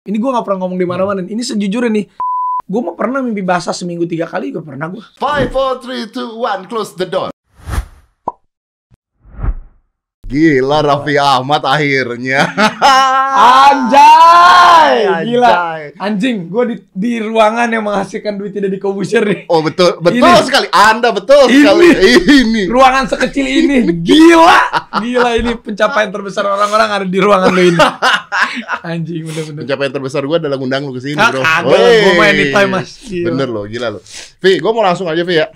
Ini gue gak pernah ngomong di mana-mana. Ini sejujurnya nih. Gue mau pernah mimpi basah seminggu tiga kali. Gue pernah gue. Five, four, three, two, one, close the door. Gila Raffi Ahmad akhirnya. Anjay! Gila. Anjay. Anjing, gue di, di ruangan yang menghasilkan duit tidak di Kobusher nih. Oh betul, betul Ini. sekali. Anda betul Ini. sekali. Ini. Ruangan sekecil ini. Gila! Gila ini pencapaian terbesar orang-orang ada di ruangan lo ini. Anjing, bener-bener. Pencapaian terbesar gue adalah ngundang lu ke sini, Ah, bro. kagak lah, gua mah Wey. anytime, Mas. Gila. Bener loh, gila loh. Vi, gue mau langsung aja Vi ya.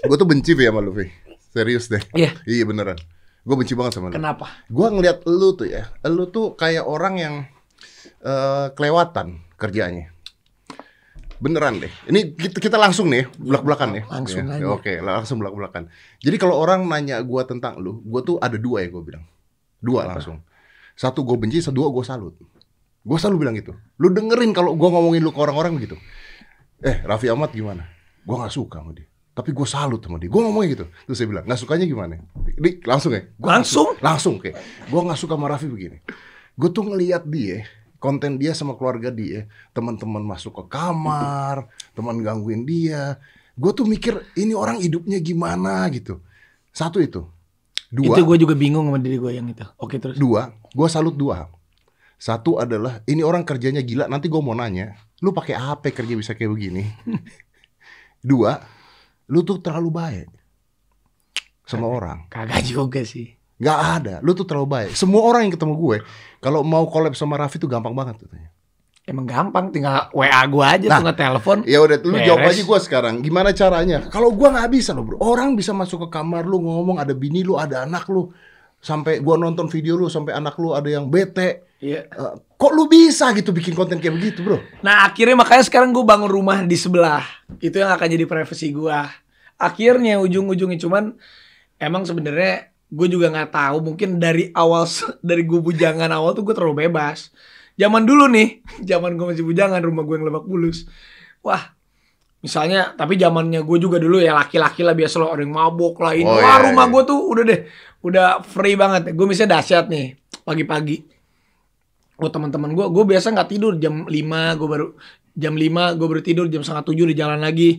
gue tuh benci Vi sama lu Vi. Serius deh. Iya. Iya beneran. Gue benci banget sama lu. Kenapa? Gue ngeliat lu tuh ya, lu tuh kayak orang yang eh, kelewatan kerjanya. Beneran deh. Ini kita, kita langsung nih, belak-belakan ya. Langsung Ya, aja. Oke, langsung belak-belakan. Jadi kalau orang nanya gue tentang lu, gue tuh ada dua yang gue bilang. Dua langsung. Satu gue benci, dua gue salut. Gue selalu bilang gitu. Lu dengerin kalau gue ngomongin lu ke orang-orang begitu. Eh, Raffi Ahmad gimana? Gue gak suka sama dia. Tapi gue salut sama dia. Gue ngomongnya gitu. Terus saya bilang, gak sukanya gimana? Di, langsung ya? Gua nggak Langsung? su- langsung kayak. Gue gak suka sama Raffi begini. Gue tuh ngeliat dia, konten dia sama keluarga dia, teman-teman masuk ke kamar, teman gangguin dia. Gue tuh mikir ini orang hidupnya gimana gitu. Satu itu. Dua, Itu gue juga bingung sama diri gue yang itu. Oke terus. dua, gue salut dua hal. Satu adalah ini orang kerjanya gila. Nanti gue mau nanya, lu pakai apa kerja bisa kayak begini? Dua, lu tuh terlalu baik sama orang. Kagak juga sih. Gak ada, lu tuh terlalu baik. Semua orang yang ketemu gue, kalau mau collab sama Raffi tuh gampang banget katanya. Emang gampang, tinggal WA gue aja Nah, tuh nge-telepon. Ya udah, lu Beres. jawab aja gue sekarang. Gimana caranya? Kalau gue nggak bisa loh bro. Orang bisa masuk ke kamar lu ngomong ada bini lu, ada anak lu. Sampai gua nonton video lu, sampai anak lu ada yang bete. Iya. Eh, kok lu bisa gitu bikin konten kayak begitu bro? Nah akhirnya makanya sekarang gue bangun rumah di sebelah. Itu yang akan jadi privasi gue. Akhirnya ujung-ujungnya cuman emang sebenarnya gue juga nggak tahu mungkin dari awal dari gue bujangan awal tuh gue terlalu bebas. Zaman dulu nih, zaman gue masih bujangan rumah gue yang lebak bulus. Wah, misalnya tapi zamannya gue juga dulu ya laki-laki lah biasa lo ada yang mabok lah ini. Oh, Wah iya, rumah iya. gue tuh udah deh, udah free banget. Gue misalnya dahsyat nih pagi-pagi. Oh teman-teman gue, gue biasa nggak tidur jam 5 gue baru jam 5 gue baru tidur jam setengah tujuh di jalan lagi.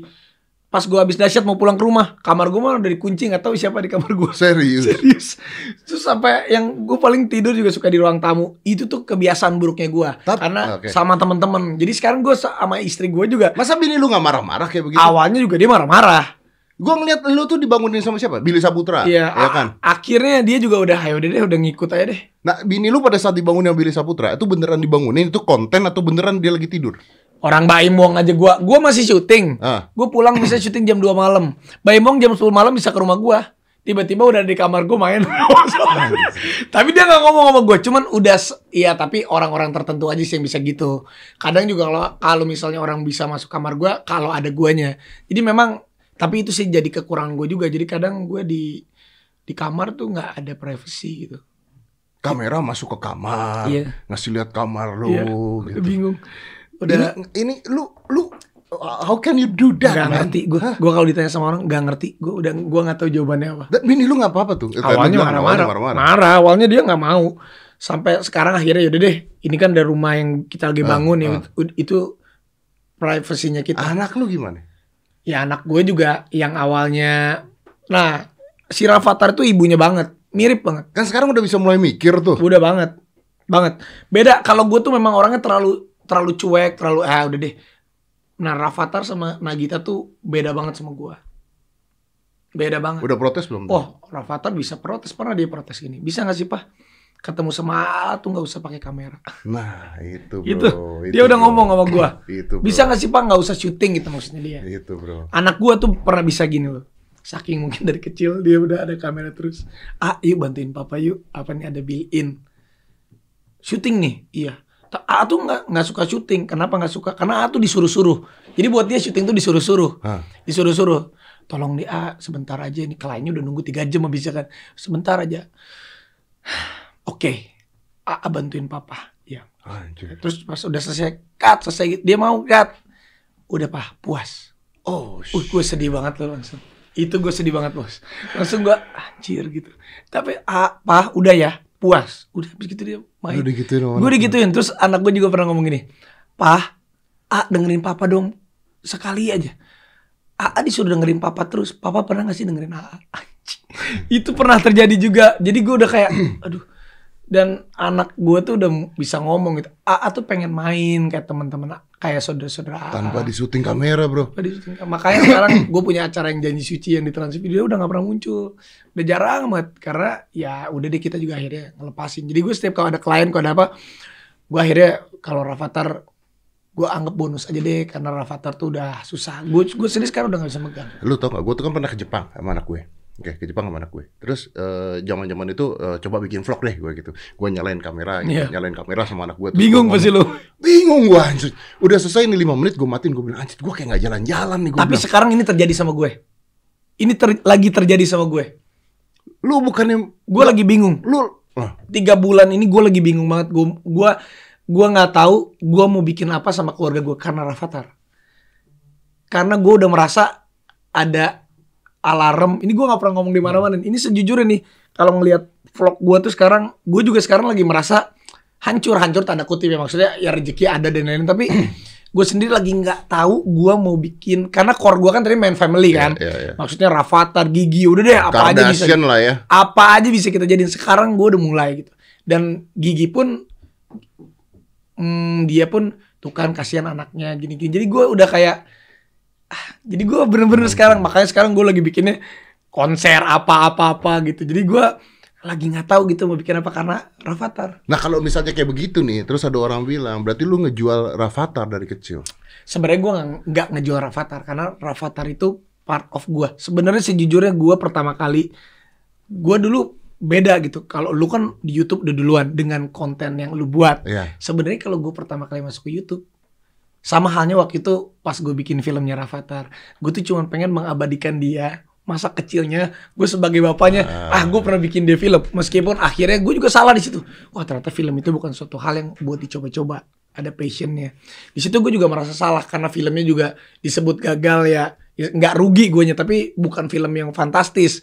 Pas gue habis dahsyat mau pulang ke rumah, kamar gue mah udah dikunci nggak tahu siapa di kamar gue. Serius. Serius. Terus sampai yang gue paling tidur juga suka di ruang tamu. Itu tuh kebiasaan buruknya gue. Karena oke. sama teman-teman. Jadi sekarang gue sama istri gue juga. Masa bini lu nggak marah-marah kayak begitu? Awalnya juga dia marah-marah. Gua ngeliat lu tuh dibangunin sama siapa? Billy Saputra. Iya. Ya kan? Akhirnya dia juga udah, ayo udah deh, udah ngikut aja deh. Nah, bini lu pada saat dibangunin sama Billy Saputra itu beneran dibangunin itu konten atau beneran dia lagi tidur? Orang Baimong aja gua, gua masih syuting. Ah. Gue pulang bisa syuting jam 2 malam. Baimong jam 10 malam bisa ke rumah gua. Tiba-tiba udah di kamar gua main. tapi dia nggak ngomong sama gue, cuman udah iya tapi orang-orang tertentu aja sih yang bisa gitu. Kadang juga kalau kalau misalnya orang bisa masuk kamar gua kalau ada guanya. Jadi memang tapi itu sih jadi kekurangan gue juga. Jadi kadang gue di di kamar tuh nggak ada privacy gitu. Kamera masuk ke kamar, Iya. ngasih lihat kamar lu Iya, gitu. bingung. Udah Ini, ini lu lu how can you do that? man? ngerti gue. Gue kalau ditanya sama orang nggak ngerti. Gue udah gue nggak tahu jawabannya apa. Dan bini lu nggak apa-apa tuh. Eh, tadi lu awalnya marah-marah marah awalnya dia nggak mau sampai sekarang akhirnya yaudah deh ini kan dari rumah yang kita lagi Ah, bangun ya ah. itu, itu privasinya kita Anak lu gimana? Ya anak gue juga yang awalnya nah si Rafathar tuh ibunya banget mirip banget Kan sekarang udah bisa mulai mikir tuh. udah banget banget beda kalau gue tuh memang orangnya terlalu terlalu cuek terlalu ah udah deh nah Rafathar sama Nagita tuh beda banget sama gue beda banget Udah protes belum? Oh, Rafathar bisa protes. Pernah dia protes gini. Bisa nggak sih, Pak? Ketemu sama A tuh nggak usah pakai kamera. Nah, itu bro. Gitu. itu, Dia udah bro. ngomong sama gua. Itu bro. Bisa nggak sih, Pak? Nggak usah syuting gitu maksudnya dia. Itu bro. Anak gua tuh pernah bisa gini loh. Saking mungkin dari kecil dia udah ada kamera terus. Ah, yuk bantuin papa yuk. Apa nih ada built-in. Syuting nih, iya. A tuh nggak nggak suka syuting. Kenapa nggak suka? Karena A tuh disuruh-suruh. Jadi buat dia syuting tuh disuruh-suruh. Disuruh-suruh. Tolong di A sebentar aja ini kliennya udah nunggu tiga jam habisnya kan. Sebentar aja. Oke. A, A bantuin papa. Ya. Anjir. Terus pas udah selesai cut, selesai gitu. dia mau cut. Udah pak, puas. Oh, Uh, gue sedih banget loh langsung. Itu gue sedih banget bos. Langsung gue anjir gitu. Tapi ah, pak udah ya. puas. Udah habis gitu dia main. Lu digituin sama Gue digituin terus anak gue juga pernah ngomong gini, Pah, A dengerin papa dong sekali aja. AA disuruh dengerin papa terus, papa pernah gak sih dengerin AA? Itu pernah terjadi juga. Jadi gue udah kayak, aduh. Dan anak gue tuh udah bisa ngomong gitu. AA tuh pengen main kayak teman-teman kayak saudara-saudara. Tanpa di syuting kamera, Bro. Tanpa di- Makanya sekarang gue punya acara yang janji suci yang di Trans dia udah gak pernah muncul. Udah jarang banget karena ya udah deh kita juga akhirnya ngelepasin. Jadi gue setiap kalau ada klien kalau ada apa, gue akhirnya kalau Rafathar gue anggap bonus aja deh karena Rafathar tuh udah susah. Gue gue sendiri sekarang udah gak bisa megang. Lu tau gak, gue tuh kan pernah ke Jepang sama anak gue. Oke, ke Jepang sama anak gue. Terus eh, zaman-zaman itu eh, coba bikin vlog deh gue gitu. Gue nyalain kamera, gitu. Iya. nyalain kamera sama anak gue. terus Bingung pasti lu. Bingung gue anjir. Udah selesai nih 5 menit gue matiin gue bilang anjir gue kayak gak jalan-jalan nih gue Tapi bilang. sekarang ini terjadi sama gue. Ini ter- lagi terjadi sama gue. Lu bukannya Gue lagi bingung. lu Tiga bulan ini gue lagi bingung banget. Gue gue gue nggak tahu gue mau bikin apa sama keluarga gue karena Rafathar. Karena gue udah merasa ada alarm. Ini gue nggak pernah ngomong di mana-mana. Ini sejujurnya nih kalau ngelihat vlog gue tuh sekarang, gue juga sekarang lagi merasa hancur hancur tanda kutip ya maksudnya ya rezeki ada dan lain-lain tapi gue sendiri lagi nggak tahu gue mau bikin karena core gue kan tadi main family kan Iya, iya. maksudnya Rafathar Gigi udah deh apa aja bisa Kardashian lah ya. apa aja bisa kita jadiin sekarang gue udah mulai gitu dan Gigi pun hmm, dia pun tuh kan kasihan anaknya gini-gini jadi gue udah kayak jadi gue bener-bener sekarang makanya sekarang gue lagi bikinnya konser apa-apa-apa gitu. Jadi gue lagi nggak tahu gitu mau bikin apa karena Rafathar Nah kalau misalnya kayak begitu nih, terus ada orang bilang, berarti lu ngejual Rafathar dari kecil. sebenarnya gue nggak ngejual Rafathar karena Rafathar itu part of gue sebenarnya sejujurnya gue pertama kali gue dulu beda gitu. Kalau lu kan di YouTube udah duluan dengan konten yang lu buat. Iya. sebenarnya kalau gue pertama kali masuk ke YouTube sama halnya waktu itu pas gue bikin filmnya Rafathar gue tuh cuma pengen mengabadikan dia masa kecilnya. Gue sebagai bapaknya ah. Gue pernah bikin dia film. Meskipun akhirnya gue juga salah di situ. Wah ternyata film itu bukan suatu hal yang buat dicoba-coba. Ada passionnya. Di situ gue juga merasa salah karena filmnya juga disebut gagal ya. Ya, nggak rugi gue tapi bukan film yang fantastis.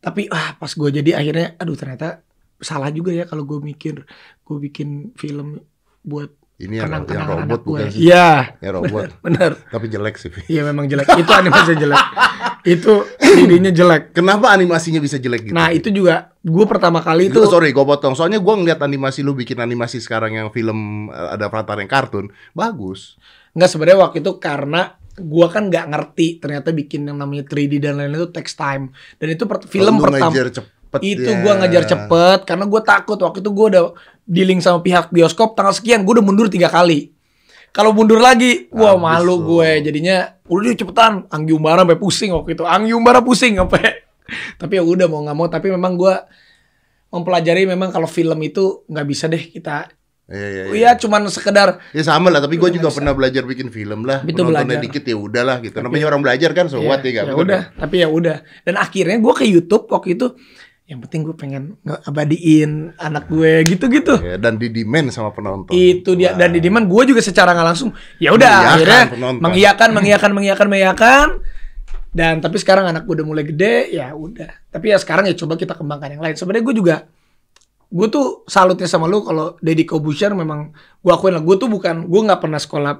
Tapi ah pas gue jadi akhirnya aduh ternyata salah juga ya kalau gue mikir gue bikin film buat Ini yang, yang kenang-kenangan robot gue. bukan sih? Iya, Ya robot. bener. Tapi jelek sih. Iya memang jelek. Itu animasinya jelek. itu ininya jelek. Kenapa animasinya bisa jelek gitu? Nah itu juga gue pertama kali itu Itu sorry, gue potong. Soalnya gue ngeliat animasi lu bikin animasi sekarang yang film eh, ada Avatar yang kartun, bagus. nggak sebenarnya waktu itu karena gue kan nggak ngerti ternyata bikin yang namanya 3D dan lain-lain itu text time dan itu per- film pertama cepet itu ya. gue ngejar cepet karena gue takut waktu itu gue udah dealing sama pihak bioskop tanggal sekian gue udah mundur tiga kali kalau mundur lagi wah malu lu. gue jadinya udah deh cepetan Anggi Umbara sampai pusing waktu itu Anggi Umbara pusing sampai tapi ya udah mau nggak mau tapi memang gue mempelajari memang kalau film itu nggak bisa deh kita Iya, iya, iya. ya cuman sekedar Ya sama lah, tapi gue juga bisa. pernah belajar bikin film lah. Itu belajar. dikit ya udahlah gitu. Namanya orang belajar kan, so what ya, ya udah tapi ya udah dan akhirnya gue ke YouTube waktu itu yang penting gue pengen ngeabadiin anak gue gitu-gitu Ya, dan di demand sama penonton. itu dia Wah. dan di demand gue juga secara nggak langsung ya udah akhirnya penonton. mengiyakan mengiyakan mengiyakan mengiyakan dan tapi sekarang anak gue udah mulai gede ya udah tapi ya sekarang ya coba kita kembangkan yang lain sebenarnya gue juga gue tuh salutnya sama lu kalau Deddy Kobusier memang gue akuin lah gue tuh bukan gue nggak pernah sekolah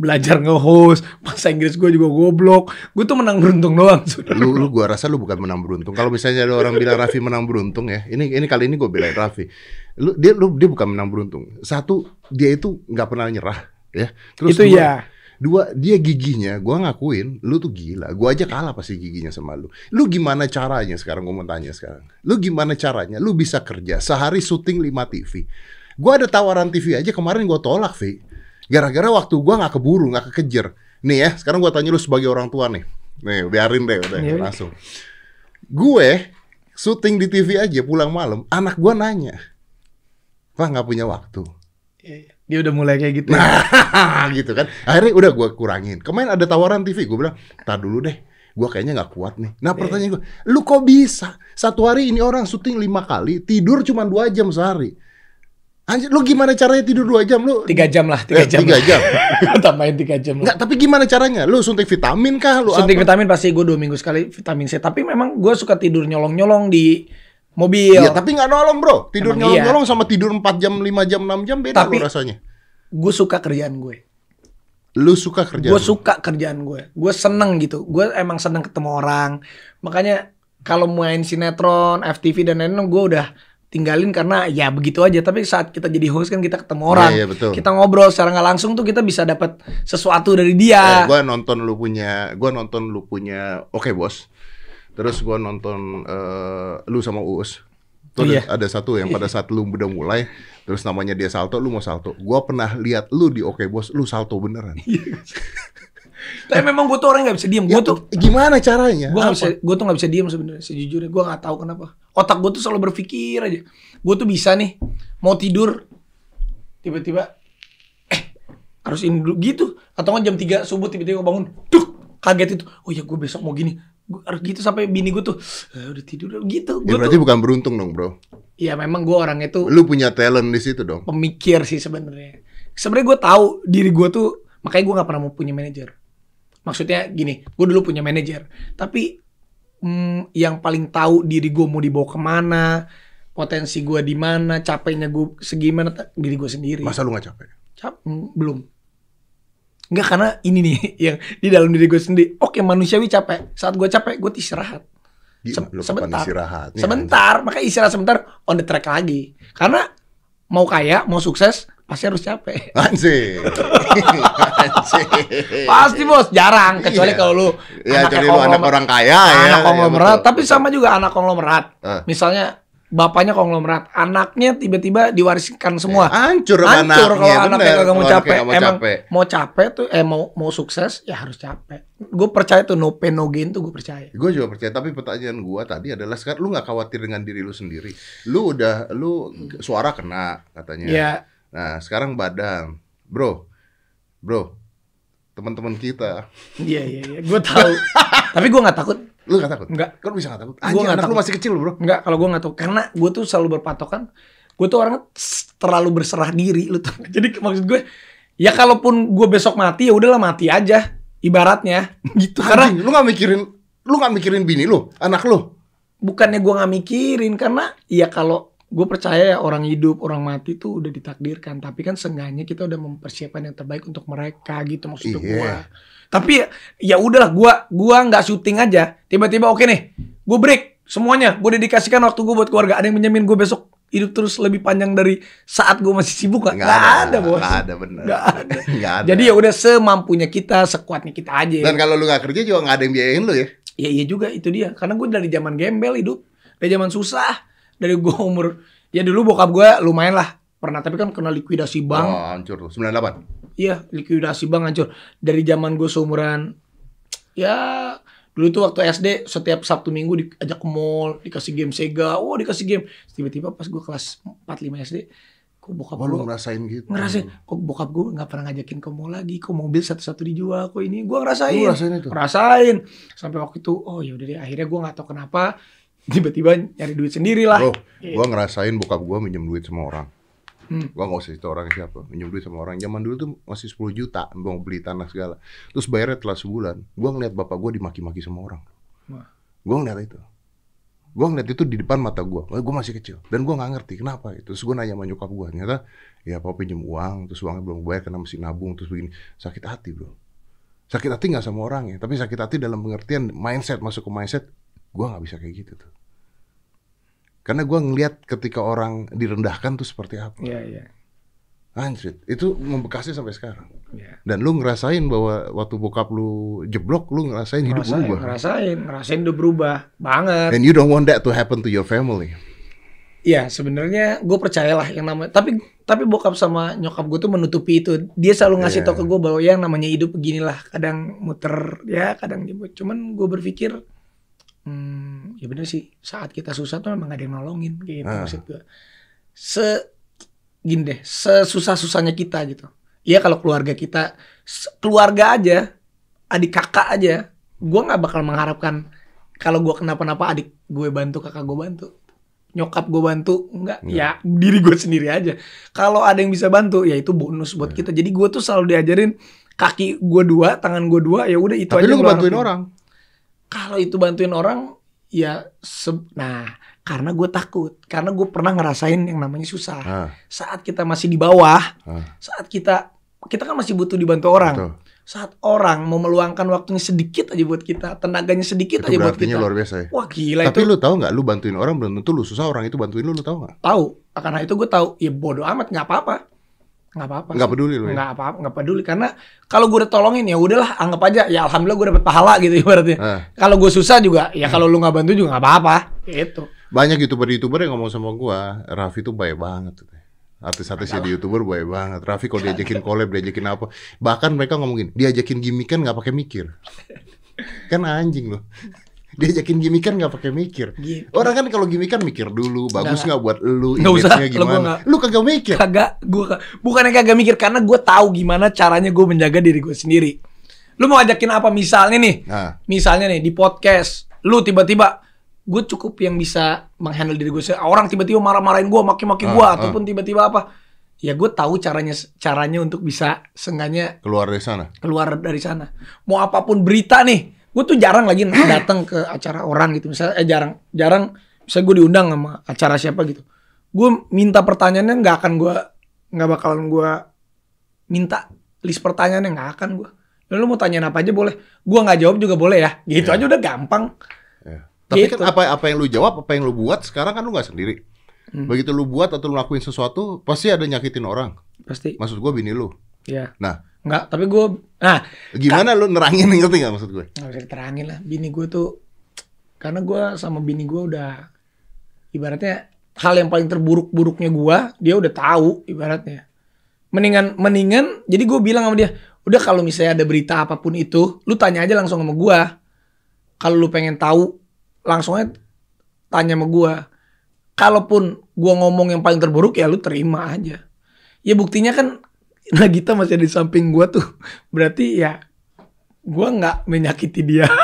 belajar nge-host bahasa Inggris gue juga goblok gue tuh menang beruntung doang saudara. lu, lu gua rasa lu bukan menang beruntung. Kalau misalnya ada orang bilang Raffi menang beruntung ya, ini ini kali ini gue belain Raffi. Lu dia lu dia bukan menang beruntung. Satu dia itu nggak pernah nyerah ya. Terus itu dua, ya dua dia giginya gua ngakuin lu tuh gila. Gua aja kalah pasti giginya sama lu. Lu gimana caranya sekarang gua mau tanya sekarang. Lu gimana caranya lu bisa kerja sehari syuting 5 TV. Gua ada tawaran TV aja kemarin gua tolak, Vi. Gara-gara waktu gua nggak keburu, nggak kekejar. Nih ya, sekarang gua tanya lu sebagai orang tua nih. Nih, biarin deh udah Iya. langsung. Gue syuting di TV aja pulang malam, anak gua nanya. Wah, nggak punya waktu. dia udah mulai kayak gitu Nah, gitu kan. Akhirnya udah gue kurangin. Kemarin ada tawaran TV, gue bilang, tar dulu deh. Gue kayaknya nggak kuat nih. Nah pertanyaan gue, lu kok bisa? Satu hari ini orang syuting lima kali, tidur cuma dua jam sehari. Anjir, lu gimana caranya tidur dua jam? Lu tiga jam lah tiga Eh, jam tiga jam. tambahin tiga jam lah Nggak, tapi gimana caranya? Lu suntik vitamin kah? Lu suntik apa? vitamin pasti gue dua minggu sekali vitamin C tapi memang gue suka tidur nyolong nyolong di mobil. Iya, tapi nggak nolong bro. Tidur iya. nyolong-nyolong sama tidur 4 jam, 5 jam, 6 jam beda Tapi- rasanya. Gue suka kerjaan gue. Lu suka kerja. Gue suka kerjaan gue. Gue seneng gitu. Gue emang seneng ketemu orang. Makanya kalau main sinetron, FTV dan lain-lain gue udah tinggalin karena ya begitu aja. Tapi saat kita jadi host kan kita ketemu orang. Iya, iya, betul. Kita ngobrol secara nggak langsung tuh kita bisa dapat sesuatu dari Eh, dia. gua nonton lu punya, gua nonton lu punya Oke Bos. Terus gua nonton eh, lu sama Uus. Tuh Iya. ada, ada satu yang pada saat lu udah mulai terus namanya dia salto, lu mau salto. Gua pernah lihat lu di Oke Bos, lu salto beneran. Tapi memang gue tuh orang nggak bisa diem. Gue Ya, tuh gimana caranya? gue nggak bisa gue tuh nggak bisa diem sebenarnya sejujurnya gue nggak tahu kenapa otak gue tuh selalu berpikir aja gue tuh bisa nih mau tidur tiba-tiba eh harus ini dulu gitu atau nggak jam 3 subuh tiba-tiba gue bangun tuh kaget itu oh ya gue besok mau gini gue harus gitu sampai bini gue tuh "Eh, udah tidur udah gitu Ya gue berarti tuh bukan beruntung dong, Bro. ya memang gue orangnya tuh Lu punya talent di situ dong. pemikir sih sebenarnya. Sebenarnya gue tahu diri gue tuh makanya gue nggak pernah mau punya manajer. Maksudnya gini, gue dulu punya manajer, tapi mm, yang paling tahu diri gue mau dibawa ke mana, potensi gue di mana, capeknya gue segimana, diri gue sendiri. Masa lu gak capek? Cap, mm, belum. Enggak karena ini nih yang di dalam diri gue sendiri. Oke manusiawi capek. Saat gue capek gue istirahat. Gila, sebentar. istirahatnya? Sebentar, makanya istirahat sebentar on the track lagi. Karena mau kaya, mau sukses, pasti harus capek. Anjing. Pasti bos, jarang kecuali Iya. kalau lu Ya, anaknya jadi lu anak orang kaya ya. anak ya, konglomerat, betul. tapi sama juga anak konglomerat. Ah. Misalnya bapaknya konglomerat, anaknya tiba-tiba diwariskan semua. Hancur, Hancur kalau anaknya, kagak mau capek. mau Emang capek. mau capek tuh, eh mau mau sukses ya harus capek. Gue percaya tuh no pain no gain tuh gue percaya. Gue juga percaya, tapi pertanyaan gua tadi adalah sekarang lu nggak khawatir dengan diri lu sendiri. Lu udah, lu suara kena katanya. Ya, Nah, sekarang badan, bro, bro, teman-teman kita, iya iya iya, gue tahu. Tapi gue nggak takut. lu gak takut? Enggak. Kan lu bisa gak takut? Anjing, nggak anak lu takut. masih kecil bro. Enggak, kalau gue nggak tahu karena gue tuh selalu berpatokan. Gue tuh orangnya s- terlalu berserah diri lu tuh. Jadi maksud gue ya kalaupun gue besok mati ya udahlah mati aja ibaratnya gitu. Karena Anjing, lu gak mikirin, lu gak mikirin bini lu, anak lu. bukannya gue nggak mikirin karena ya kalau gue percaya ya orang hidup orang mati tuh udah ditakdirkan tapi kan seenggaknya kita udah mempersiapkan yang terbaik untuk mereka gitu maksud Iya. gue tapi ya, ya udahlah gue gua nggak syuting aja tiba-tiba oke nih gue break semuanya gue dedikasikan waktu gue buat keluarga ada yang menjamin gue besok hidup terus lebih panjang dari saat gue masih sibuk gak, Nggak Nggak ada, bos Gak ada bener. Nggak ada. Nggak ada. jadi ya udah semampunya kita sekuatnya kita aja Dan kalau lu gak kerja juga gak ada yang biayain lu ya. Ya iya juga itu dia. Karena gue dari zaman gembel hidup, dari zaman susah, dari gue umur ya dulu bokap gue lumayan lah pernah tapi kan kena likuidasi bank. Oh, hancur tuh. 98. Iya, likuidasi bank hancur. Dari zaman gue seumuran ya dulu tuh waktu SD setiap Sabtu Minggu diajak ke mall, dikasih game Sega, oh dikasih game. Tiba-tiba pas gue kelas 4 5 SD, kok bokap Oh, gue ngerasain gitu. ngerasain kok bokap gue nggak pernah ngajakin ke mall lagi kok mobil satu-satu dijual kok ini gue ngerasain ngerasain itu? ngerasain sampai waktu itu oh ya udah deh akhirnya gue nggak tahu kenapa tiba-tiba nyari duit sendiri lah Bro, gua ngerasain bokap gua minjem duit sama orang. Hmm. Gua gak usah cerita orang siapa. Minjem duit sama orang. Zaman dulu tuh masih 10 juta mau beli tanah segala. Terus bayarnya telah sebulan. Gua ngeliat bapak gua dimaki-maki sama orang. Wah. Gua ngeliat itu. Gua ngeliat itu di depan mata gua. Gua masih kecil. Dan gua gak ngerti kenapa itu. Terus gua nanya sama nyokap gua. Ternyata ya papa pinjem uang. Terus uangnya belum bayar karena mesti nabung. Terus begini. Sakit hati bro. Sakit hati gak sama orangnya. Tapi sakit hati dalam pengertian mindset. Masuk ke mindset. Gua gak bisa kayak gitu tuh. Karena gua ngeliat ketika orang direndahkan tuh seperti apa. Iya iya Anjir, itu membekasnya sampai sekarang. iya. Dan lu ngerasain bahwa waktu bokap lu jeblok, lu ngerasain hidup ngerasain berubah. ngerasain ngerasain udah berubah banget And you don't want that to happen to your family. Iya sebenarnya gue percayalah yang namanya tapi tapi bokap sama nyokap gue tuh menutupi itu dia selalu ngasih Iya. tau ke gue bahwa yang namanya hidup beginilah kadang muter ya kadang gitu cuman gue berpikir hmm, ya bener sih saat kita susah tuh memang gak ada yang nolongin gitu Ah. maksud gue se gini deh sesusah susahnya kita gitu. Iya kalau keluarga kita keluarga aja adik kakak aja gue nggak bakal mengharapkan kalau gue kenapa-napa adik gue bantu kakak gue bantu nyokap gue bantu enggak ya diri gue sendiri aja. Kalau ada yang bisa bantu ya itu bonus buat kita. Jadi gue tuh selalu diajarin kaki gue dua tangan gue dua ya udah itu Tapi aja lu lakuin. orang. Kalau itu bantuin orang ya nah Karena gue takut, karena gue pernah ngerasain yang namanya susah. Ah, Saat kita masih di bawah, ah, saat kita kita kan masih butuh dibantu orang. betul. Saat orang mau meluangkan waktunya sedikit aja buat kita, tenaganya sedikit Itu aja buat kita. luar biasa ya. Wah gila Tapi itu. lu tahu nggak? Lu bantuin orang belum tentu lu susah orang itu bantuin lu, lu tahu nggak? tahu, karena itu gue tahu. Ya bodoh amat, nggak apa-apa, nggak apa-apa. Nggak peduli lu. Ya? nggak apa nggak peduli karena kalau gue udah tolongin ya udahlah anggap aja ya alhamdulillah gue dapet pahala gitu ibaratnya Ah, kalau gue susah juga ya kalau lu nggak bantu juga nggak apa-apa gitu banyak youtuber-youtuber yang ngomong sama gua, Raffi tuh baik banget. Artis-artis di youtuber baik banget. Raffi kalau diajakin collab, diajakin apa, bahkan mereka ngomongin diajakin gimikan nggak pakai mikir. kan anjing loh. Diajakin gimikan nggak pakai mikir. Gitu. Orang kan kalau gimikan mikir dulu, bagus nggak buat lu, Nggak usah, gua gimana. nggak. Lu kagak mikir. kagak gue bukannya kagak mikir karena gue tahu gimana caranya gue menjaga diri gue sendiri lu mau ajakin apa misalnya nih Nah, misalnya nih di podcast lu tiba-tiba gue cukup yang bisa menghandle diri gue sendiri. orang tiba-tiba marah-marahin gue maki-maki gue Ah, ah. ataupun tiba-tiba apa ya gue tahu caranya caranya untuk bisa seenggaknya keluar dari sana. keluar dari sana. Mau apa pun berita nih, gue tuh jarang lagi datang ke acara orang gitu. Misalnya eh jarang, jarang. Misalnya gue diundang sama acara siapa gitu. Gue minta pertanyaannya nggak akan gue nggak bakalan gue minta list pertanyaannya nggak akan gue. Lalu mau tanyain apa aja boleh. Gue nggak jawab juga boleh ya. Gitu Iya. aja udah gampang. Ya. Tapi Gitu. kan apa apa yang lu jawab, apa yang lu buat sekarang kan lu nggak sendiri. Hmm. Begitu lu buat atau lu lakuin sesuatu, pasti ada nyakitin orang. Pasti. Maksud gua bini lu. Ya. Nah, Nggak. Tapi gue. Nah. gimana lu nerangin ngerti nggak maksud gue? nggak bisa diterangin lah bini gue tuh karena gue sama bini gue udah ibaratnya hal yang paling terburuk-buruknya gue dia udah tahu ibaratnya mendingan mendingan jadi gue bilang sama dia udah kalau misalnya ada berita apa pun itu lu tanya aja langsung sama gue kalau lu pengen tahu langsung aja tanya sama gue kalaupun gue ngomong yang paling terburuk ya lu terima aja ya buktinya kan Nagita masih ada di samping gue tuh. Berarti ya gue nggak menyakiti dia.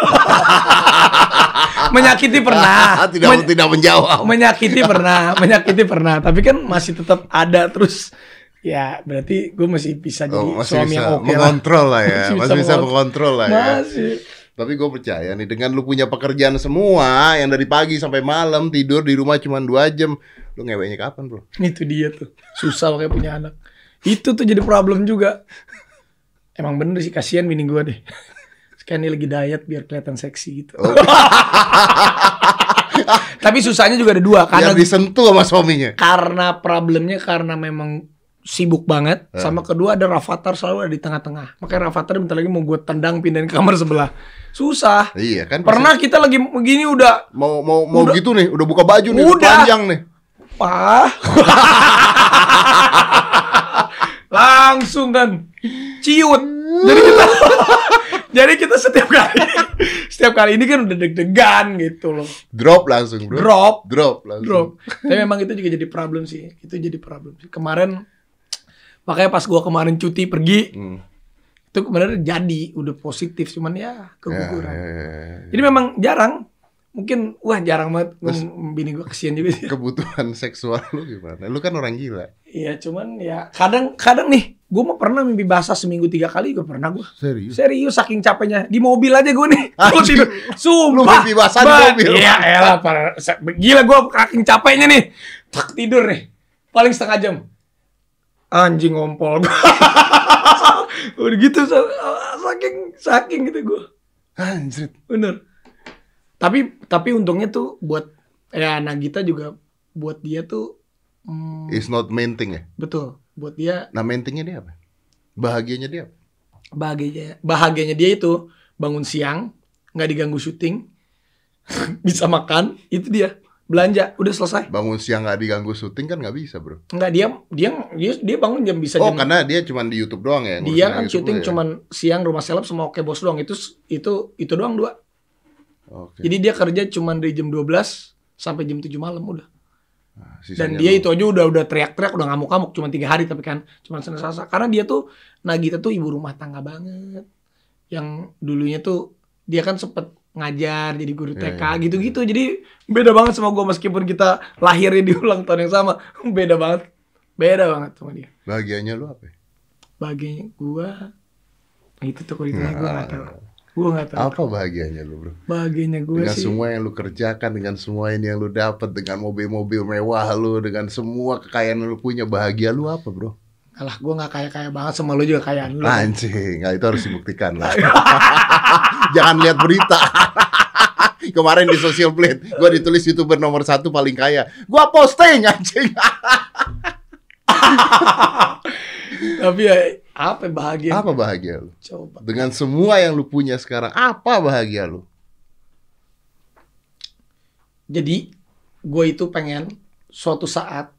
Menyakiti pernah. Tidak Men- tidak menjawab. menyakiti pernah menyakiti pernah. Tapi kan masih tetap ada terus. Ya berarti gue masih bisa jadi Oh, masih suami bisa yang oke mengontrol lah ya, Masih bisa masih bisa mengontrol. mengontrol lah ya. masih. Tapi gue percaya nih dengan lu punya pekerjaan semua yang dari pagi sampai malam tidur di rumah cuma dua jam, lu ngeweknya kapan bro? itu dia tuh. Susah makanya punya anak itu tuh jadi problem juga emang bener sih kasihan bini gue deh sekarang dia lagi diet biar kelihatan seksi gitu Oh. tapi susahnya juga ada dua karena yang disentuh sama suaminya. karena problemnya karena memang sibuk banget Eh. sama kedua ada Rafathar selalu ada di tengah-tengah makanya Rafathar bentar lagi mau gue tendang pindahin ke kamar sebelah susah Iya kan? pernah kita lagi begini udah mau mau mau Udah- gitu nih, udah buka baju nih, udah Udah. panjang nih. Wah. Langsung kan ciut. Jadi kita Jadi kita setiap kali setiap kali ini kan udah deg-degan gitu loh. Drop langsung, bro. Drop, Drop langsung. drop. Tapi memang itu juga jadi problem sih. Itu jadi problem sih. Kemarin makanya pas gua kemarin cuti pergi Hmm. itu kemarin jadi udah positif cuman ya Ya, keguguran. ya, ya, ya. Jadi memang jarang. Mungkin wah jarang banget Gua- bini gua kesian juga sih. Kebutuhan seksual lu gimana? Lu kan orang gila. Iya cuman ya kadang kadang nih gue mah pernah mimpi basah seminggu tiga kali gue pernah gue Serius? serius saking capeknya di mobil aja gue nih gue tidur sumpah Lu mimpi basah di mobil? iya elah parah. Sa- gila gue saking capeknya nih tak tidur nih paling setengah jam anjing ngompol gue udah gitu sa- saking saking gitu gue Anjir. bener tapi tapi untungnya tuh buat ya Nagita juga buat dia tuh hmm, It's not main thing ya. betul buat dia Nah, main thingnya dia apa? Bahagianya dia apa? bahagianya bahagianya dia itu bangun siang nggak diganggu syuting bisa makan itu dia belanja udah selesai Bangun siang nggak diganggu syuting kan nggak bisa, bro. nggak dia dia dia, dia bangun jam bisa Oh, jam karena dia cuma di YouTube doang ya? dia kan syuting ya? cuman siang rumah seleb sama oke bos doang itu itu itu doang dua Oke. jadi dia kerja cuman dari jam 12 sampai jam 7 malam udah. Nah, dan dia itu aja udah udah teriak-teriak udah ngamuk-ngamuk cuma tiga hari tapi kan cuma Selasa. Karena dia tuh Nagita tuh ibu rumah tangga banget. Yang dulunya tuh dia kan sempet ngajar jadi guru Iya, TK iya. gitu-gitu. Jadi beda banget sama gua meskipun kita lahirnya di ulang tahun yang sama. Beda banget. Beda banget sama dia. Bahagianya lu apa? ya? bagian gua. Itu tuh kalau ditanya gua nggak tahu Gue nggak tahu. Apa bahagianya lu, Bro? Bahagianya gue Dengan sih. semua yang lu kerjakan, dengan semua ini yang lu dapat, dengan mobil-mobil mewah lu, dengan semua kekayaan lu punya, bahagia lu apa, Bro? Alah, gue nggak kaya kaya banget sama lu juga kayaan lu. Anjing, nah, itu harus dibuktikan lah. Jangan lihat berita. Kemarin di Social Blade, gua ditulis youtuber nomor satu paling kaya. Gua posting anjing. Tapi ya apa bahagia? Apa bahagia lu? Coba. Dengan semua yang lu punya sekarang, apa bahagia lu? Jadi gue itu pengen suatu saat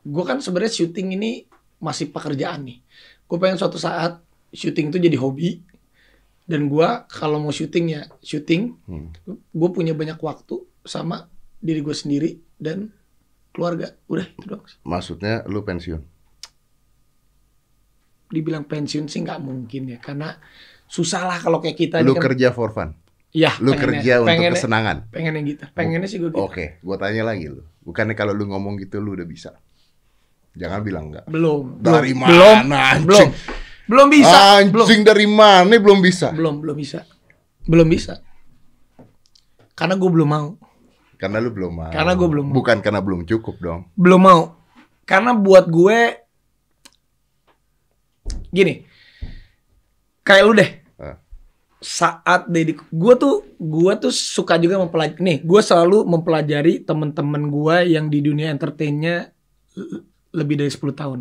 gue kan sebenarnya syuting ini masih pekerjaan nih. Gue pengen suatu saat syuting itu jadi hobi dan gue kalau mau syuting ya syuting. Hmm. Gue punya banyak waktu sama diri gue sendiri dan keluarga. Udah itu doang. sih. Maksudnya lu pensiun. Dibilang pensiun sih nggak mungkin ya karena susah lah kalau kayak kita Lu kan. kerja for fun. Ya, Lu pengennya- kerja untuk pengennya- kesenangan. Pengennya gitu. Pengennya sih gue gitu. Oke, gua tanya lagi lu. Bukannya kalau lu ngomong gitu lu udah bisa. Jangan bilang enggak. Belum. Dari belum, mana, Belum. anjing? Belum. Belum bisa. Belum. Anjing dari mana belum bisa? Belum, belum bisa. Belum bisa. Karena gue belum mau. Karena lu belum mau. Karena gua belum mau. Bukan karena belum cukup dong. Belum mau. Karena buat gue gini. Kayak lu deh. Ah. Saat Dedi gue tuh gue tuh suka juga mempelajari nih, gue selalu mempelajari teman-teman gue yang di dunia entertainnya lebih dari 10 tahun.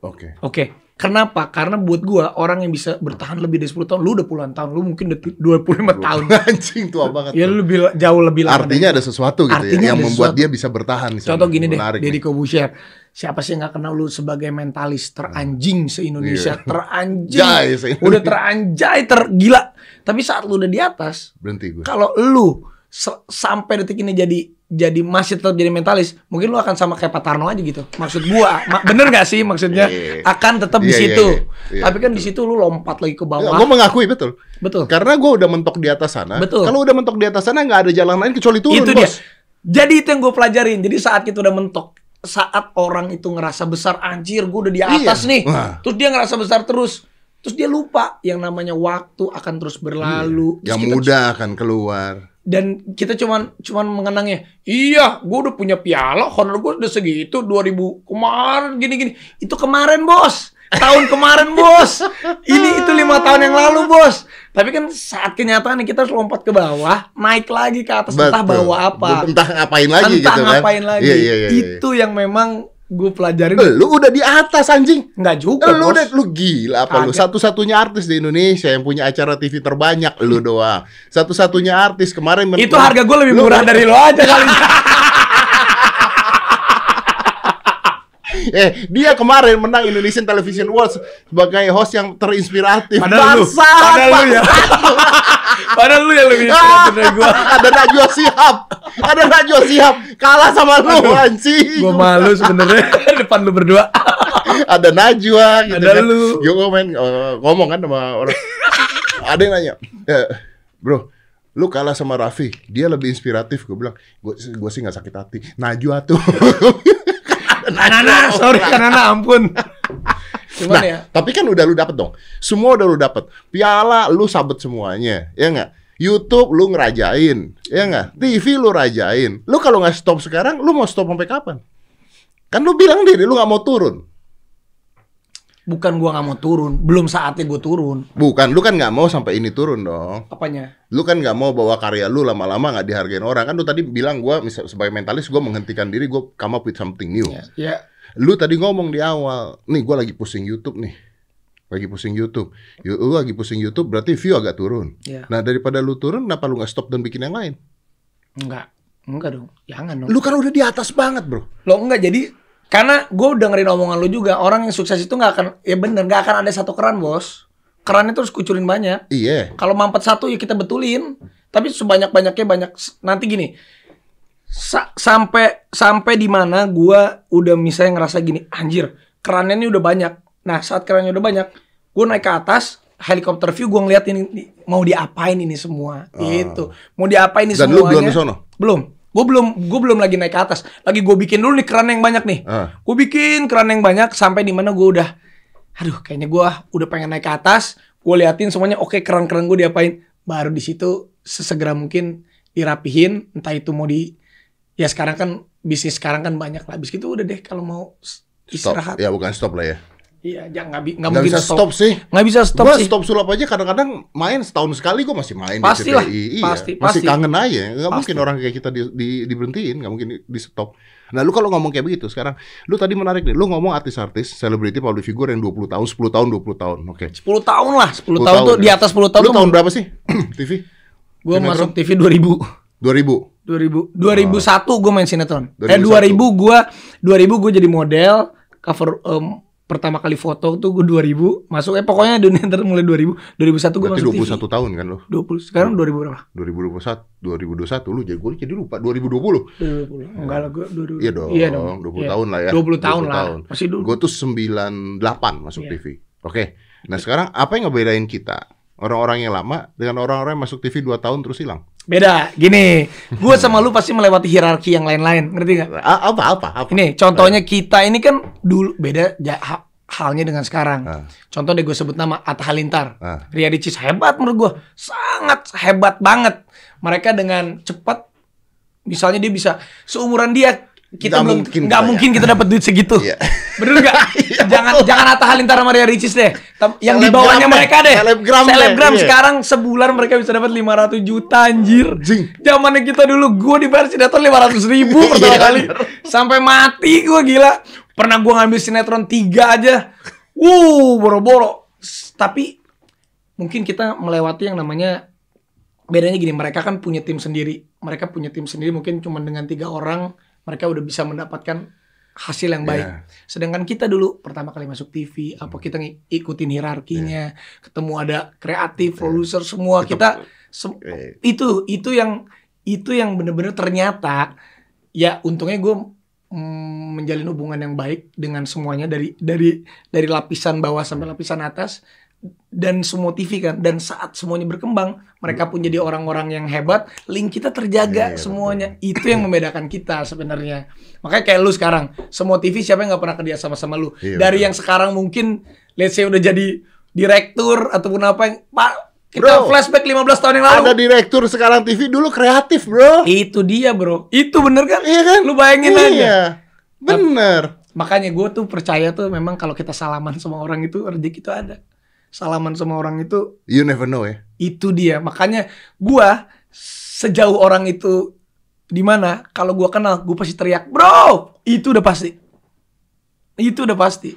Oke. Oke. Kenapa? Karena buat gua orang yang bisa bertahan lebih dari 10 tahun, lu udah puluhan tahun, lu mungkin udah 25 tahun. Anjing tua banget. Ya lu lebih jauh lebih lama. Artinya ada sesuatu gitu Artinya ya yang membuat sesuatu. dia bisa bertahan. Contoh gini deh, Deddy. Kobusier. Siapa sih yang gak kenal lu sebagai mentalis teranjing se-Indonesia, Iya. teranjing. Udah teranjay, tergila. Tapi saat lu udah di atas, Berhenti gue. kalau lu sampai detik ini jadi jadi masih tetap jadi mentalis, mungkin lu akan sama kayak Pak Tarno aja gitu. Maksud gua, ma- bener gak sih maksudnya Iya. akan tetap Iya, di iya, situ. iya. Iya, Tapi kan di situ lu lompat lagi ke Ya, bawah. gue mengakui betul. Betul. Karena gue udah mentok di atas sana. Betul. Kalau udah mentok di atas sana nggak ada jalan lain kecuali turun, itu bos. dia. Jadi itu yang gue pelajarin. Jadi saat kita udah mentok, saat orang itu ngerasa besar, anjir gue udah di atas Iya. nih. Wah. Terus dia ngerasa besar terus. Terus dia lupa yang namanya waktu akan terus berlalu. Terus Yang kita- muda akan keluar. Dan kita cuman cuman mengenangnya. Iya, gue udah punya piala, honor gue udah segitu 2000 kemarin gini-gini. Itu kemarin bos. Tahun kemarin bos. Ini itu lima tahun yang lalu bos. Tapi kan saat kenyataan kita harus lompat ke bawah, naik lagi ke atas entah Betul. bawa apa. Entah ngapain lagi entah gitu kan. ngapain lagi. Iya, iya, iya, iya. Itu yang memang gue pelajarin. Lu udah di atas anjing. Nggak juga Lu bos. udah lu gila apa lu? Kagak. Satu-satunya artis di Indonesia yang punya acara TV terbanyak lu doang. Satu-satunya artis kemarin Itu harga gue lebih Lu- murah dari lo aja kali. Eh, dia kemarin menang Indonesian Television Awards sebagai host yang terinspiratif. Padahal lu, padahal lu ya. Padahal lu yang lebih inspiratif dari gue. ada Najwa Sihab. Ada Najwa Sihab kalah sama lu anjing. Gue malu sebenarnya depan lu berdua. ada Najwa gitu Ada kan. lu. Gue ngomong, eh, ngomong kan sama orang. ada yang nanya, "Eh, bro, lu kalah sama Raffi, dia lebih inspiratif. Gue bilang, gue gue sih nggak sakit hati. Najwa tuh. Nana, sorry kan Nana, ampun. Cuman nah, ya, tapi kan udah lu dapet dong. Semua udah lu dapet. Piala lu sabet semuanya, ya nggak? YouTube lu ngerajain, ya nggak? TV lu rajain. Lu kalau nggak stop sekarang, lu mau stop sampai kapan? Kan lu bilang diri lu nggak mau turun. Bukan gua nggak mau turun, belum saatnya gue turun. Bukan, lu kan nggak mau sampai ini turun dong. Apanya? Lu kan nggak mau bahwa karya lu lama-lama nggak dihargain orang. Kan lu tadi bilang gua misal sebagai mentalis gua menghentikan diri, gua come up with something new. Ya, ya Lu tadi ngomong di awal, nih gua lagi pusing YouTube nih. Lagi pusing YouTube. Lu lagi pusing YouTube berarti view agak turun. Ya. Nah, daripada lu turun kenapa lu nggak stop dan bikin yang lain? enggak, enggak dong, jangan dong. Lu kan udah di atas banget, Bro. Lo enggak jadi karena gue dengerin omongan lu juga orang yang sukses itu nggak akan ya bener nggak akan ada satu keran bos. Kerannya terus kucurin banyak. Iya. kalau mampet satu ya kita betulin. Tapi sebanyak banyaknya banyak nanti gini. Sa- sampai sampai di mana gua udah misalnya ngerasa gini anjir kerannya ini udah banyak. Nah saat kerannya udah banyak gua naik ke atas helikopter view gua ngeliat ini mau diapain ini semua? Gitu. Mau diapain ini Ah. Dan lu semuanya? belum di sono? belum gue belum gue belum lagi naik ke atas lagi gue bikin dulu nih keran yang banyak nih Ah. gue bikin keran yang banyak sampai di mana gue udah aduh kayaknya gue udah pengen naik ke atas gue liatin semuanya oke keren-keren gue diapain baru di situ sesegera mungkin dirapihin entah itu mau di ya sekarang kan bisnis sekarang kan banyak lah habis gitu udah deh kalau mau s- Stop. istirahat Ya bukan stop lah ya. Iya jangan nggak bi- nggak Nggak mungkin bisa stop sih. nggak bisa stop Gua sih stop sulap aja kadang-kadang main setahun sekali gue masih main Pasti di lah. CPI. Iya. Pasti, masih pasti. kangen aja. Gak Pasti. mungkin orang kayak kita di, di, diberhentiin, gak mungkin di, di stop. Nah lu kalau ngomong kayak begitu sekarang, lu tadi menarik nih, lu ngomong artis-artis, selebriti, public figure yang 20 tahun, 10 tahun, 20 tahun, oke. 10 tahun lah 10, 10 tahun, tuh ya. di atas 10 tahun Lu tahun berapa sih TV? gue masuk TV 2000 2000. 2000 2001 gue main sinetron. 2001. Eh 2000 gue 2000 gue jadi model cover em, pertama kali foto tuh gue 2000 masuk eh pokoknya dunia ntar mulai 2000 2001 gue masuk 21 TV. tahun kan lu? 20 sekarang 2000 berapa? 2021, 2021 lu jadi gue jadi lupa 2020. 2020. Enggak lah gue 2000. Iya dong, Iya dong. 20 Iya. tahun lah ya. 20 tahun lah. Masih dulu. Gue tuh 98 masuk Iya. TV. Oke. Nah sekarang apa yang ngebedain kita? Orang-orang yang lama dengan orang-orang yang masuk TV 2 tahun terus hilang. Beda. Gini, gue sama lu pasti melewati hierarki yang lain-lain, ngerti gak? A- Apa apa apa? Ini contohnya kita ini kan dulu beda ja- ha- halnya dengan sekarang. Ah. Contoh deh gue sebut nama Atta Halilintar. Ah. Ria Ricis hebat menurut gue, sangat hebat banget. Mereka dengan cepat, misalnya dia bisa seumuran dia kita Nggak belum mungkin nggak kita mungkin kita dapat duit segitu. Iya. Bener nggak? jangan jangan Atta Halilintar sama Ria Ricis deh. Yang di bawahnya mereka deh. Selebgram deh, Selebgram iya. sekarang sebulan mereka bisa dapat 500 juta anjir. Jing. Zamannya kita dulu gue dibayar sinetron 500 ribu pertama Iya, kali. Sampai mati gue gila. Pernah gue ngambil sinetron 3 aja. Wuh, boro-boro. Tapi mungkin kita melewati yang namanya bedanya gini, mereka kan punya tim sendiri. Mereka punya tim sendiri mungkin cuma dengan tiga orang mereka udah bisa mendapatkan hasil yang baik. Iya. Sedangkan kita dulu pertama kali masuk TV, apa kita ng- ikutin hierarkinya, ketemu ada kreatif, produser semua Itu- kita sem- Eh, itu itu yang itu yang bener-bener ternyata ya untungnya gue mm, menjalin hubungan yang baik dengan semuanya dari dari dari lapisan bawah sampai lapisan atas dan semua TV kan dan saat semuanya berkembang mereka pun jadi orang-orang yang hebat link kita terjaga Iya, iya, semuanya itu yang membedakan kita sebenarnya makanya kayak lu sekarang semua TV siapa yang nggak pernah kerja sama sama lu Iya, dari betul. yang sekarang mungkin let's say udah jadi direktur ataupun apa yang pak kita Bro. flashback 15 tahun yang lalu ada direktur sekarang TV dulu kreatif, Bro. itu dia bro. Itu bener kan? Iya kan? Lu bayangin iya. aja. Bener. Makanya gue tuh percaya tuh memang kalau kita salaman sama orang itu rezeki itu ada. Salaman sama orang itu You never know ya. itu dia. Makanya gua sejauh orang itu di mana kalau gua kenal gue pasti teriak, "Bro!" Itu udah pasti. Itu udah pasti.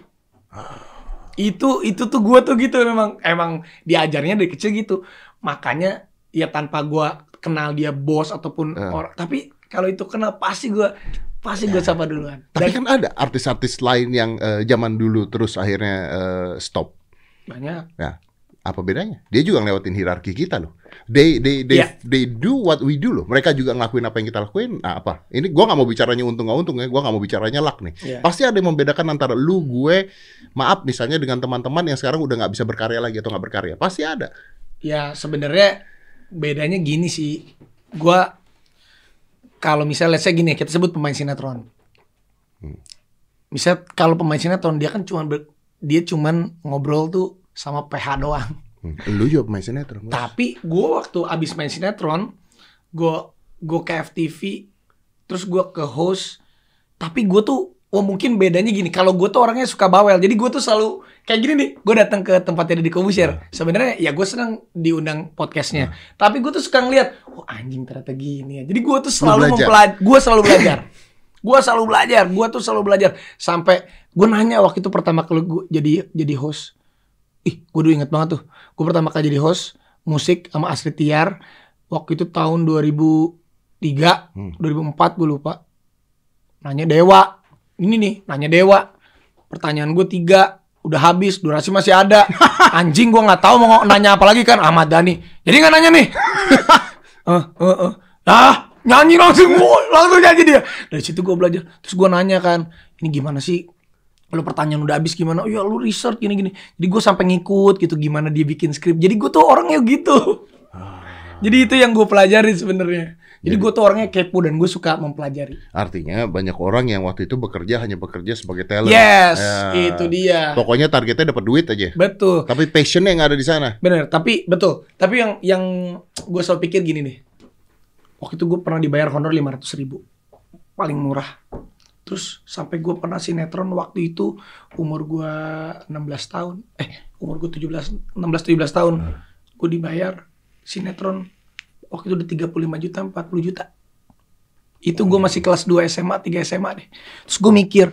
Itu itu tuh gua tuh gitu memang emang diajarnya dari kecil gitu. Makanya ya tanpa gua kenal dia bos ataupun Eh. orang, tapi kalau itu kenal pasti gua pasti gua sapa duluan. Tapi Dan kan ada artis-artis lain yang eh, zaman dulu terus akhirnya eh, stop. Banyak. Ya, apa bedanya? Dia juga ngelewatin hierarki kita loh. They they they Iya. they do what we do loh. Mereka juga ngelakuin apa yang kita lakuin. Nah, apa? Ini gua nggak mau bicaranya untung nggak untung ya. Gua nggak mau bicaranya luck nih. Iya. Pasti ada yang membedakan antara lu, gue, maaf misalnya dengan teman-teman yang sekarang udah nggak bisa berkarya lagi atau nggak berkarya. Pasti ada. Ya sebenarnya bedanya gini sih. Gua kalau misalnya let's say gini kita sebut pemain sinetron. Misal kalau pemain sinetron dia kan cuma dia cuman ngobrol tuh sama PH doang. Hmm. Lu juga pemain sinetron. Bos. Tapi gue waktu abis main sinetron, gue gue ke FTV, terus gue ke host. Tapi gue tuh, wah mungkin bedanya gini. Kalau gue tuh orangnya suka bawel, jadi gue tuh selalu kayak gini nih. Gue datang ke tempatnya di Kobusier. Sebenarnya ya gue senang diundang podcastnya. Tapi gue tuh suka ngeliat, oh anjing ternyata gini ya. Jadi gue tuh selalu mempelajari, gue selalu belajar. gue selalu belajar, gue tuh selalu belajar. Sampai gue nanya waktu itu pertama kali gue jadi jadi host. Ih, gue dulu inget banget tuh. Gue pertama kali jadi host musik sama Astrid Tiar. Waktu itu tahun 2003, Hmm. 2004 gue lupa. Nanya Dewa. Ini nih, nanya Dewa. Pertanyaan gue tiga. Udah habis, durasi masih ada. Anjing gue nggak tahu mau nanya apa lagi kan Ahmad Dhani. Jadi nggak nanya nih. Eh, eh, eh. Ah, nyanyi langsung, Woy, langsung nyanyi dia. Dari situ gue belajar. Terus gue nanya kan, ini gimana sih kalau pertanyaan udah habis gimana? Oh ya lu research gini-gini. Jadi gue sampai ngikut gitu gimana dia bikin skrip. Jadi gue tuh orangnya gitu. Jadi itu yang gue pelajari sebenarnya. Jadi gue tuh orangnya kepo dan gue suka mempelajari. Artinya banyak orang yang waktu itu bekerja hanya bekerja sebagai talent. Yes, Ya. itu dia. Pokoknya targetnya dapat duit aja. Betul. Tapi passionnya yang ada di sana. Bener, tapi betul. Tapi yang yang gue selalu pikir gini nih. Waktu itu gue pernah dibayar honor 500 ribu. Paling murah. Terus sampai gue pernah sinetron waktu itu umur gue 16 tahun. Eh, umur gue 17, 16-17 tahun. Gue dibayar sinetron waktu itu udah 35 juta, 40 juta. Itu gue masih kelas 2 SMA, 3 SMA deh. Terus gue mikir,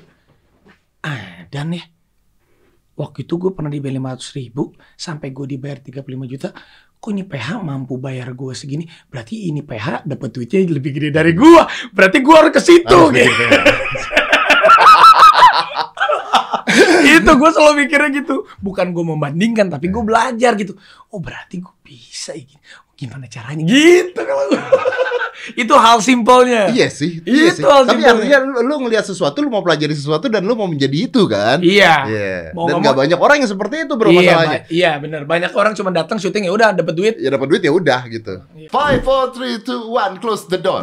ah dan ya waktu itu gue pernah dibayar 500 ribu sampai gue dibayar 35 juta. Kok ini PH mampu bayar gue segini? Berarti ini PH dapat duitnya lebih gede dari gue berarti gue harus ke situ gitu. gitu ya. itu gue selalu mikirnya gitu. Bukan gue membandingkan tapi gue belajar gitu. Oh berarti gue bisa ya gini. gimana caranya? Gitu kalau gue itu hal simpelnya Iya sih. Iya Itu sih. hal Tapi simpelnya. artinya lu, ngelihat sesuatu, lu mau pelajari sesuatu dan lu mau menjadi itu kan? iya Iya. Mau Dan nggak banyak orang yang seperti itu bro iya, masalahnya. ba- iya benar banyak orang cuma datang syuting ya udah dapat duit Ya dapat duit ya udah gitu. Five, four, three, two, one. Close the door.